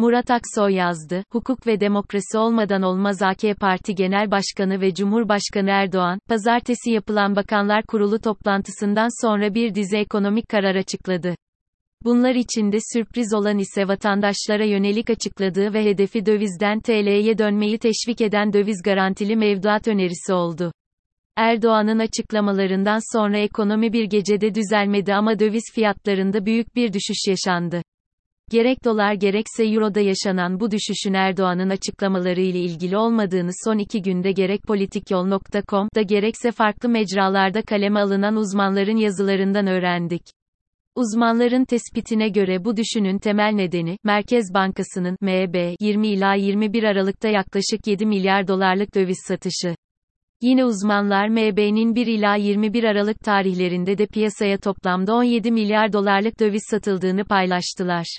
Murat Aksoy yazdı, hukuk ve demokrasi olmadan olmaz AK Parti Genel Başkanı ve Cumhurbaşkanı Erdoğan, pazartesi yapılan Bakanlar Kurulu toplantısından sonra bir dizi ekonomik karar açıkladı. Bunlar içinde sürpriz olan ise vatandaşlara yönelik açıkladığı ve hedefi dövizden TL'ye dönmeyi teşvik eden döviz garantili mevduat önerisi oldu. Erdoğan'ın açıklamalarından sonra ekonomi bir gecede düzelmedi ama döviz fiyatlarında büyük bir düşüş yaşandı. Gerek dolar gerekse euroda yaşanan bu düşüşün Erdoğan'ın açıklamaları ile ilgili olmadığını son iki günde gerek politikyol.com'da gerekse farklı mecralarda kaleme alınan uzmanların yazılarından öğrendik. Uzmanların tespitine göre bu düşünün temel nedeni, Merkez Bankası'nın MB 20 ila 21 Aralık'ta yaklaşık 7 milyar dolarlık döviz satışı. Yine uzmanlar MB'nin 1 ila 21 Aralık tarihlerinde de piyasaya toplamda 17 milyar dolarlık döviz satıldığını paylaştılar.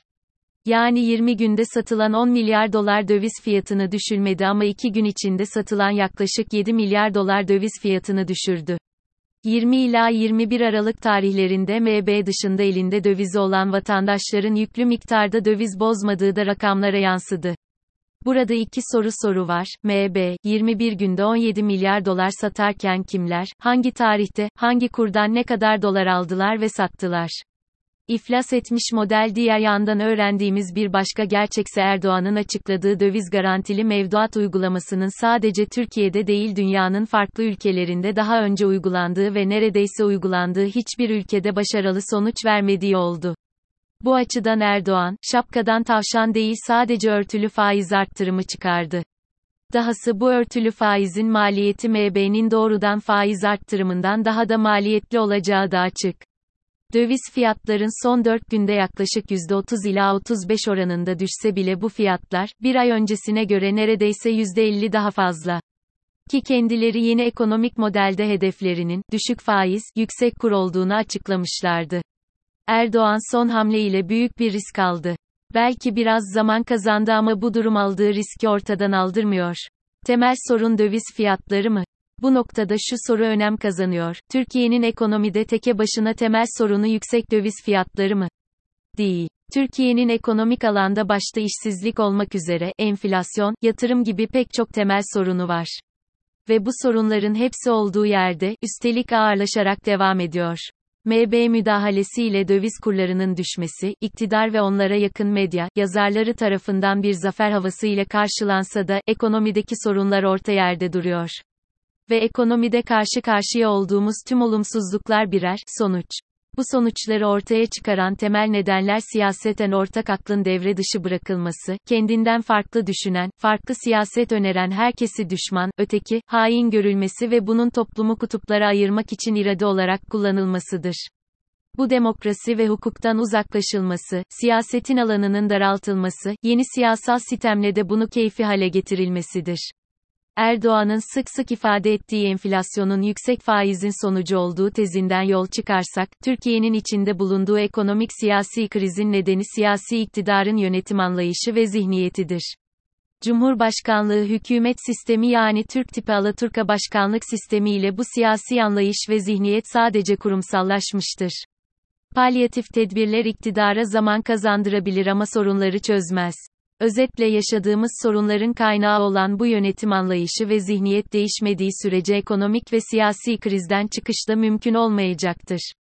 Yani 20 günde satılan 10 milyar dolar döviz fiyatını düşürmedi ama 2 gün içinde satılan yaklaşık 7 milyar dolar döviz fiyatını düşürdü. 20 ila 21 Aralık tarihlerinde MB dışında elinde dövizi olan vatandaşların yüklü miktarda döviz bozmadığı da rakamlara yansıdı. Burada iki soru soru var. MB, 21 günde 17 milyar dolar satarken kimler, hangi tarihte, hangi kurdan ne kadar dolar aldılar ve sattılar? İflas etmiş model diğer yandan öğrendiğimiz bir başka gerçekse Erdoğan'ın açıkladığı döviz garantili mevduat uygulamasının sadece Türkiye'de değil dünyanın farklı ülkelerinde daha önce uygulandığı ve neredeyse uygulandığı hiçbir ülkede başarılı sonuç vermediği oldu. Bu açıdan Erdoğan, şapkadan tavşan değil sadece örtülü faiz arttırımı çıkardı. Dahası bu örtülü faizin maliyeti MB'nin doğrudan faiz arttırımından daha da maliyetli olacağı da açık. Döviz fiyatların son 4 günde yaklaşık %30 ila 35 oranında düşse bile bu fiyatlar, bir ay öncesine göre neredeyse %50 daha fazla. Ki kendileri yeni ekonomik modelde hedeflerinin, düşük faiz, yüksek kur olduğunu açıklamışlardı. Erdoğan son hamleyle büyük bir risk aldı. Belki biraz zaman kazandı ama bu durum aldığı riski ortadan aldırmıyor. Temel sorun döviz fiyatları mı? Bu noktada şu soru önem kazanıyor. Türkiye'nin ekonomide teke başına temel sorunu yüksek döviz fiyatları mı? Değil. Türkiye'nin ekonomik alanda başta işsizlik olmak üzere enflasyon, yatırım gibi pek çok temel sorunu var. Ve bu sorunların hepsi olduğu yerde üstelik ağırlaşarak devam ediyor. MB müdahalesiyle döviz kurlarının düşmesi, iktidar ve onlara yakın medya, yazarları tarafından bir zafer havası ile karşılansa da, ekonomideki sorunlar orta yerde duruyor ve ekonomide karşı karşıya olduğumuz tüm olumsuzluklar birer sonuç. Bu sonuçları ortaya çıkaran temel nedenler siyaseten ortak aklın devre dışı bırakılması, kendinden farklı düşünen, farklı siyaset öneren herkesi düşman, öteki, hain görülmesi ve bunun toplumu kutuplara ayırmak için irade olarak kullanılmasıdır. Bu demokrasi ve hukuktan uzaklaşılması, siyasetin alanının daraltılması, yeni siyasal sistemle de bunu keyfi hale getirilmesidir. Erdoğan'ın sık sık ifade ettiği enflasyonun yüksek faizin sonucu olduğu tezinden yol çıkarsak, Türkiye'nin içinde bulunduğu ekonomik siyasi krizin nedeni siyasi iktidarın yönetim anlayışı ve zihniyetidir. Cumhurbaşkanlığı hükümet sistemi yani Türk tipi Alaturka başkanlık sistemi ile bu siyasi anlayış ve zihniyet sadece kurumsallaşmıştır. Palyatif tedbirler iktidara zaman kazandırabilir ama sorunları çözmez. Özetle yaşadığımız sorunların kaynağı olan bu yönetim anlayışı ve zihniyet değişmediği sürece ekonomik ve siyasi krizden çıkış da mümkün olmayacaktır.